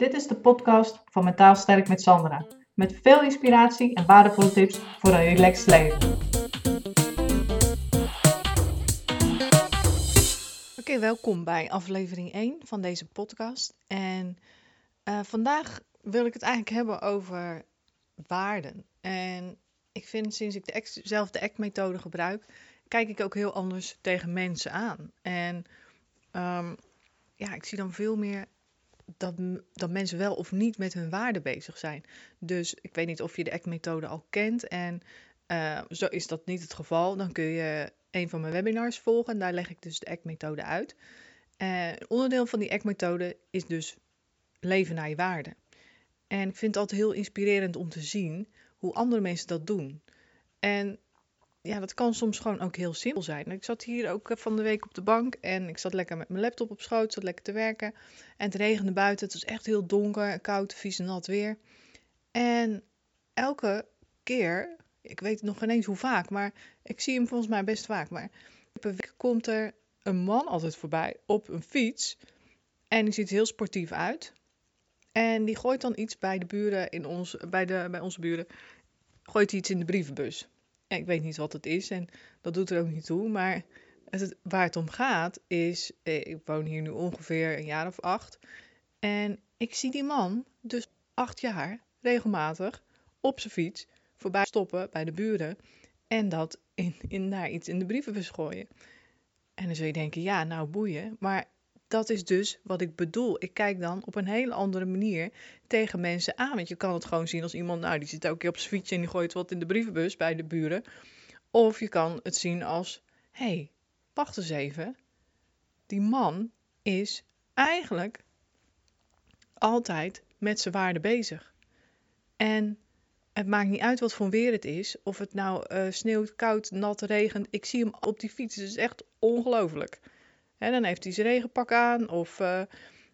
Dit is de podcast van Mentaal Sterk met Sandra. Met veel inspiratie en waardevolle tips voor een relaxed leven. Oké, welkom bij aflevering 1 van deze podcast. En uh, vandaag wil ik het eigenlijk hebben over waarden. En ik vind sinds ik de act, zelf de ACT-methode gebruik, kijk ik ook heel anders tegen mensen aan. En um, ja, ik zie dan veel meer dat, dat mensen wel of niet met hun waarden bezig zijn. Dus ik weet niet of je de ACT-methode al kent. En uh, zo is dat niet het geval. Dan kun je een van mijn webinars volgen. En daar leg ik dus de ACT-methode uit. Uh, onderdeel van die ACT-methode is dus leven naar je waarden. En ik vind het altijd heel inspirerend om te zien hoe andere mensen dat doen. En ja, dat kan soms gewoon ook heel simpel zijn. Ik zat hier ook van de week op de bank en ik zat lekker met mijn laptop op schoot, zat lekker te werken. En het regende buiten, het was echt heel donker, koud, vies en nat weer. En elke keer, ik weet nog geen eens hoe vaak, maar ik zie hem volgens mij best vaak. Maar een week komt er een man altijd voorbij op een fiets. En die ziet heel sportief uit. En die gooit dan iets bij de buren in ons, bij, de, bij onze buren. Gooit hij iets in de brievenbus. Ja, ik weet niet wat het is en dat doet er ook niet toe. Maar het, waar het om gaat is, eh, ik woon hier nu ongeveer een jaar of acht. En ik zie die man, dus acht jaar, regelmatig op zijn fiets voorbij stoppen bij de buren. En dat in, in, naar iets in de brievenbus gooien. En dan zul je denken, ja, nou boeien. Maar dat is dus wat ik bedoel. Ik kijk dan op een hele andere manier tegen mensen aan. Want je kan het gewoon zien als iemand, nou, die zit ook op zijn fietsje en die gooit wat in de brievenbus bij de buren. Of je kan het zien als, hé, hey, wacht eens even. Die man is eigenlijk altijd met zijn waarde bezig. En het maakt niet uit wat voor weer het is. Of het nou uh, sneeuwt, koud, nat, regent. Ik zie hem op die fiets. Het is echt ongelooflijk. En dan heeft hij zijn regenpak aan. Of, uh,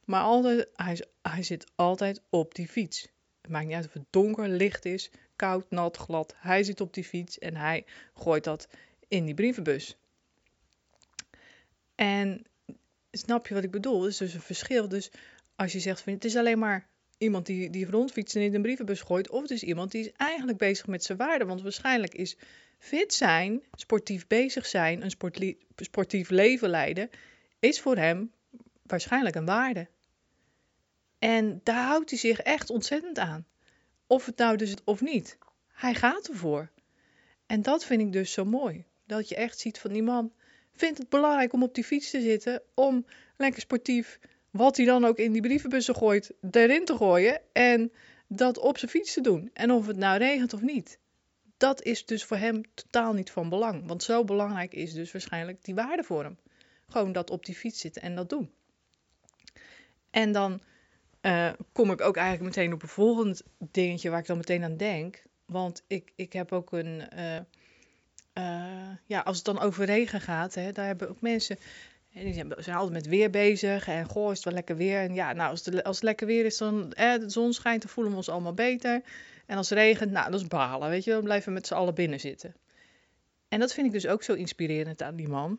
maar altijd, hij, hij zit altijd op die fiets. Het maakt niet uit of het donker, licht is, koud, nat, glad. Hij zit op die fiets en hij gooit dat in die brievenbus. En snap je wat ik bedoel? Het is dus een verschil. Dus als je zegt van het is alleen maar iemand die, die rondfietst en in een brievenbus gooit, of het is iemand die is eigenlijk bezig met zijn waarde. Want waarschijnlijk is fit zijn, sportief bezig zijn, een sportief leven leiden, is voor hem waarschijnlijk een waarde. En daar houdt hij zich echt ontzettend aan. Of het nou dus of niet. Hij gaat ervoor. En dat vind ik dus zo mooi. Dat je echt ziet van die man vindt het belangrijk om op die fiets te zitten. Om lekker sportief, wat hij dan ook in die brievenbussen gooit, erin te gooien. En dat op zijn fiets te doen. En of het nou regent of niet. Dat is dus voor hem totaal niet van belang. Want zo belangrijk is dus waarschijnlijk die waarde voor hem. Gewoon dat op die fiets zitten en dat doen. En dan uh, kom ik ook eigenlijk meteen op een volgend dingetje waar ik dan meteen aan denk. Want ik, ik heb ook een. Uh, uh, ja, als het dan over regen gaat, hè, daar hebben ook mensen. Die zijn altijd met weer bezig. En goh, is het wel lekker weer. En ja, nou, als het, als het lekker weer is, dan eh, de zon schijnt, dan voelen we ons allemaal beter. En als het regent, nou, dat is balen, weet je. Dan blijven we met z'n allen binnen zitten. En dat vind ik dus ook zo inspirerend aan die man.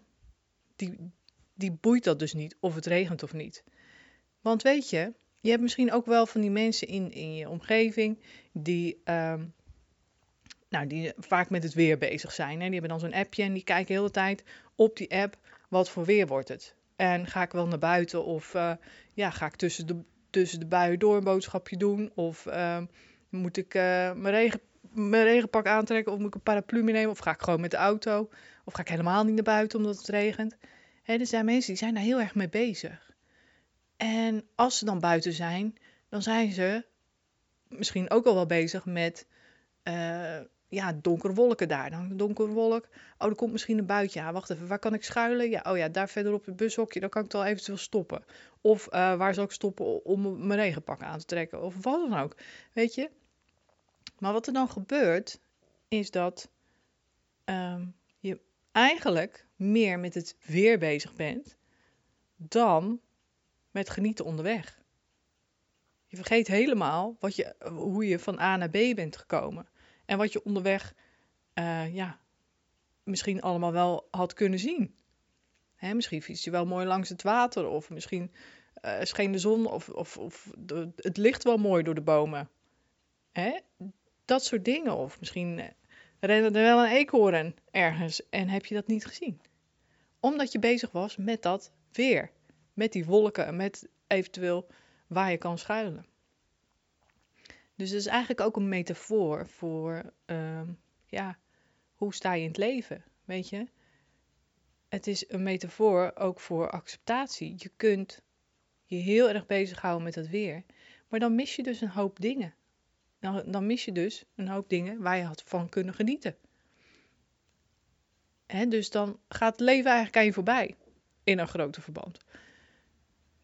Die, die boeit dat dus niet, of het regent of niet. Want weet je, je hebt misschien ook wel van die mensen in, in je omgeving die, um, nou, die vaak met het weer bezig zijn. Hè? Die hebben dan zo'n appje en die kijken de hele tijd op die app wat voor weer wordt het. En ga ik wel naar buiten of uh, ja, ga ik tussen de, tussen de buien door een boodschapje doen? Of uh, moet ik uh, mijn, regen, mijn regenpak aantrekken of moet ik een paraplu meenemen? Of ga ik gewoon met de auto? Of ga ik helemaal niet naar buiten omdat het regent? Hè, er zijn mensen die zijn daar heel erg mee bezig. En als ze dan buiten zijn, dan zijn ze misschien ook al wel bezig met uh, ja, donkere wolken daar. Dan donkere wolk. Oh, er komt misschien een buitje. Ja, wacht even, waar kan ik schuilen? Ja, oh ja, daar verderop het bushokje, dan kan ik het al eventueel stoppen. Of uh, waar zal ik stoppen om mijn regenpak aan te trekken? Of wat dan ook. Weet je? Maar wat er dan gebeurt, is dat je eigenlijk meer met het weer bezig bent dan met genieten onderweg. Je vergeet helemaal wat je, hoe je van A naar B bent gekomen. En wat je onderweg uh, ja, misschien allemaal wel had kunnen zien. Hè, misschien fiets je wel mooi langs het water. Of misschien eh, scheen de zon of, of, of het licht wel mooi door de bomen. Hè? Dat soort dingen. Of misschien rende er wel een eekhoorn ergens en heb je dat niet gezien. Omdat je bezig was met dat weer. Met die wolken en met eventueel waar je kan schuilen. Dus het is eigenlijk ook een metafoor voor, ehm, ja, hoe sta je in het leven, weet je? Het is een metafoor ook voor acceptatie. Je kunt je heel erg bezighouden met het weer, maar dan mis je dus een hoop dingen. Dan, dan mis je dus een hoop dingen waar je had van kunnen genieten. Dus dan gaat het leven eigenlijk aan je voorbij in een grote verband.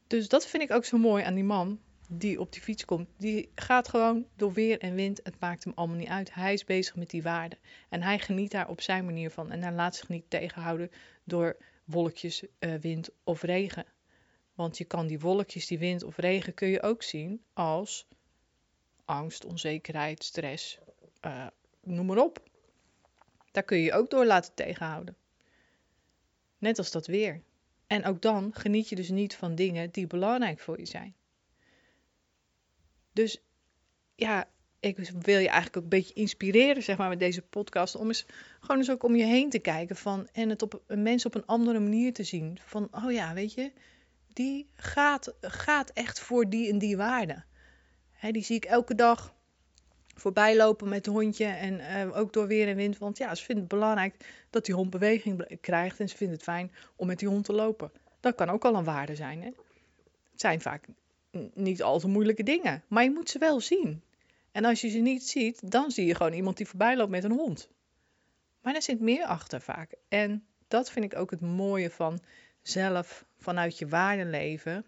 Dus dat vind ik ook zo mooi aan die man die op die fiets komt. Die gaat gewoon door weer en wind. Het maakt hem allemaal niet uit. Hij is bezig met die waarden. En hij geniet daar op zijn manier van. En hij laat zich niet tegenhouden door wolkjes, uh, wind of regen. Want je kan die wolkjes, die wind of regen kun je ook zien als angst, onzekerheid, stress, uh, noem maar op. Daar kun je je ook door laten tegenhouden. Net als dat weer. En ook dan geniet je dus niet van dingen die belangrijk voor je zijn. Dus ja, ik wil je eigenlijk ook een beetje inspireren, zeg maar, met deze podcast. Om eens gewoon eens ook om je heen te kijken van, en het op een mens op een andere manier te zien. Van, oh ja, weet je, die gaat, gaat echt voor die en die waarde. Die zie ik elke dag voorbij lopen met het hondje en uh, ook door weer en wind. Want ja, ze vinden het belangrijk dat die hond beweging krijgt en ze vinden het fijn om met die hond te lopen. Dat kan ook al een waarde zijn. Hè? Het zijn vaak niet al te moeilijke dingen, maar je moet ze wel zien. En als je ze niet ziet, dan zie je gewoon iemand die voorbij loopt met een hond. Maar er zit meer achter vaak. En dat vind ik ook het mooie van zelf vanuit je waarde leven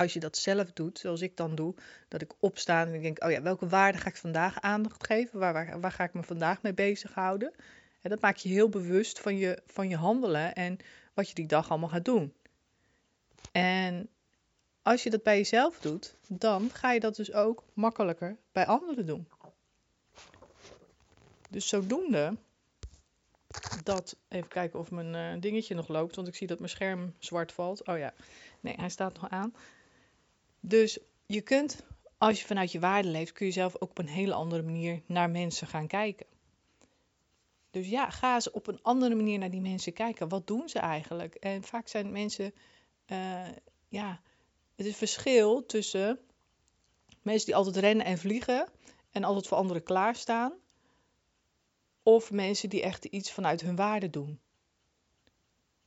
als je dat zelf doet, zoals ik dan doe, dat ik opsta en ik denk, oh ja, welke waarde ga ik vandaag aandacht geven? Waar, waar, ga ik me vandaag mee bezighouden? En dat maakt je heel bewust van je, van je handelen en wat je die dag allemaal gaat doen. En als je dat bij jezelf doet, dan ga je dat dus ook makkelijker bij anderen doen. Dus zodoende dat, even kijken of mijn uh, dingetje nog loopt, want ik zie dat mijn scherm zwart valt. Oh ja, nee, hij staat nog aan. Dus je kunt, als je vanuit je waarde leeft, kun je zelf ook op een hele andere manier naar mensen gaan kijken. Dus ja, ga eens op een andere manier naar die mensen kijken. Wat doen ze eigenlijk? En vaak zijn mensen, uh, ja, het is verschil tussen mensen die altijd rennen en vliegen en altijd voor anderen klaarstaan. Of mensen die echt iets vanuit hun waarde doen.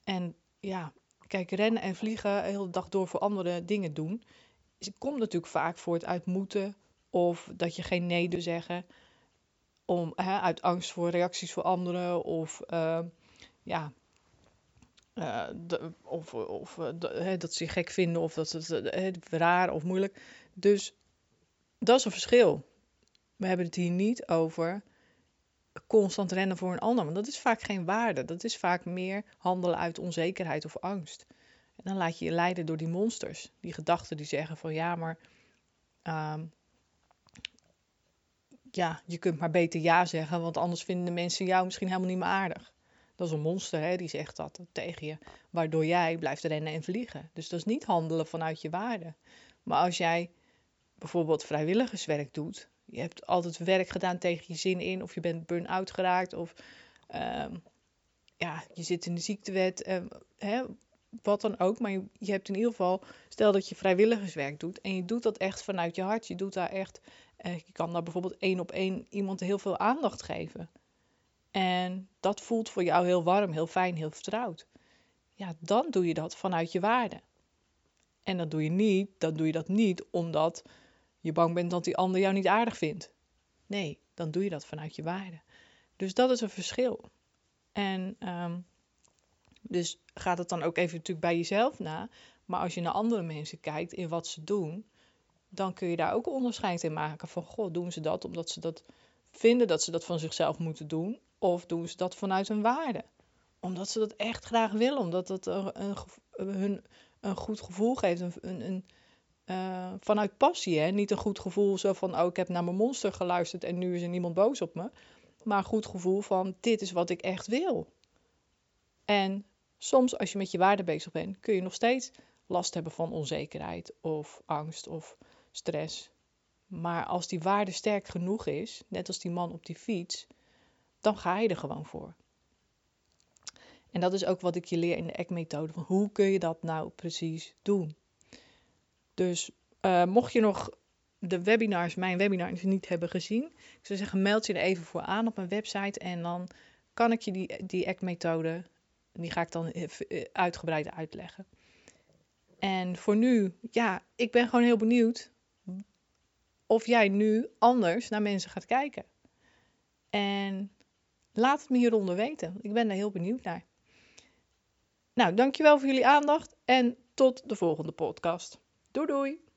En ja, kijk, rennen en vliegen, de hele dag door voor andere dingen doen, komt natuurlijk vaak voort uit moeten of dat je geen nee durft zeggen. Om, hè, uit angst voor reacties voor anderen of uh, ja, de, of, of de, hè, dat ze je gek vinden of dat het raar of moeilijk. Dus dat is een verschil. We hebben het hier niet over constant rennen voor een ander, want dat is vaak geen waarde. Dat is vaak meer handelen uit onzekerheid of angst. En dan laat je je leiden door die monsters. Die gedachten die zeggen van ja, maar um, ja, je kunt maar beter ja zeggen, want anders vinden de mensen jou misschien helemaal niet meer aardig. Dat is een monster, hè? die zegt dat tegen je, waardoor jij blijft rennen en vliegen. Dus dat is niet handelen vanuit je waarde. Maar als jij bijvoorbeeld vrijwilligerswerk doet, je hebt altijd werk gedaan tegen je zin in, of je bent burn-out geraakt, of um, ja, je zit in de ziektewet, uh, hè, wat dan ook. Maar je, hebt in ieder geval, stel dat je vrijwilligerswerk doet en je doet dat echt vanuit je hart. Je doet daar echt, eh, je kan daar bijvoorbeeld één op één iemand heel veel aandacht geven. En dat voelt voor jou heel warm, heel fijn, heel vertrouwd. Ja, dan doe je dat vanuit je waarde. En dan doe je niet, dan doe je dat niet omdat je bang bent dat die ander jou niet aardig vindt. Nee, dan doe je dat vanuit je waarde. Dus dat is een verschil. En um, dus gaat het dan ook even natuurlijk bij jezelf na. Maar als je naar andere mensen kijkt in wat ze doen, dan kun je daar ook onderscheid in maken van, goh, doen ze dat omdat ze dat vinden dat ze dat van zichzelf moeten doen? Of doen ze dat vanuit hun waarde? Omdat ze dat echt graag willen, omdat dat een, een, hun een goed gevoel geeft, een, een, uh, vanuit passie. Hè? Niet een goed gevoel zo van, oh, ik heb naar mijn monster geluisterd en nu is er niemand boos op me. Maar een goed gevoel van, dit is wat ik echt wil. En soms als je met je waarde bezig bent, kun je nog steeds last hebben van onzekerheid of angst of stress. Maar als die waarde sterk genoeg is, net als die man op die fiets, dan ga je er gewoon voor. En dat is ook wat ik je leer in de ECK-methode. Hoe kun je dat nou precies doen? Dus uh, mocht je nog de webinars, mijn webinars niet hebben gezien, ik zou zeggen, meld je er even voor aan op mijn website en dan kan ik je die, die ACT-methode, die ga ik dan eh, uitgebreid uitleggen. En voor nu, ja, ik ben gewoon heel benieuwd of jij nu anders naar mensen gaat kijken. En laat het me hieronder weten. Ik ben daar heel benieuwd naar. Nou, dankjewel voor jullie aandacht en tot de volgende podcast. Doei doei!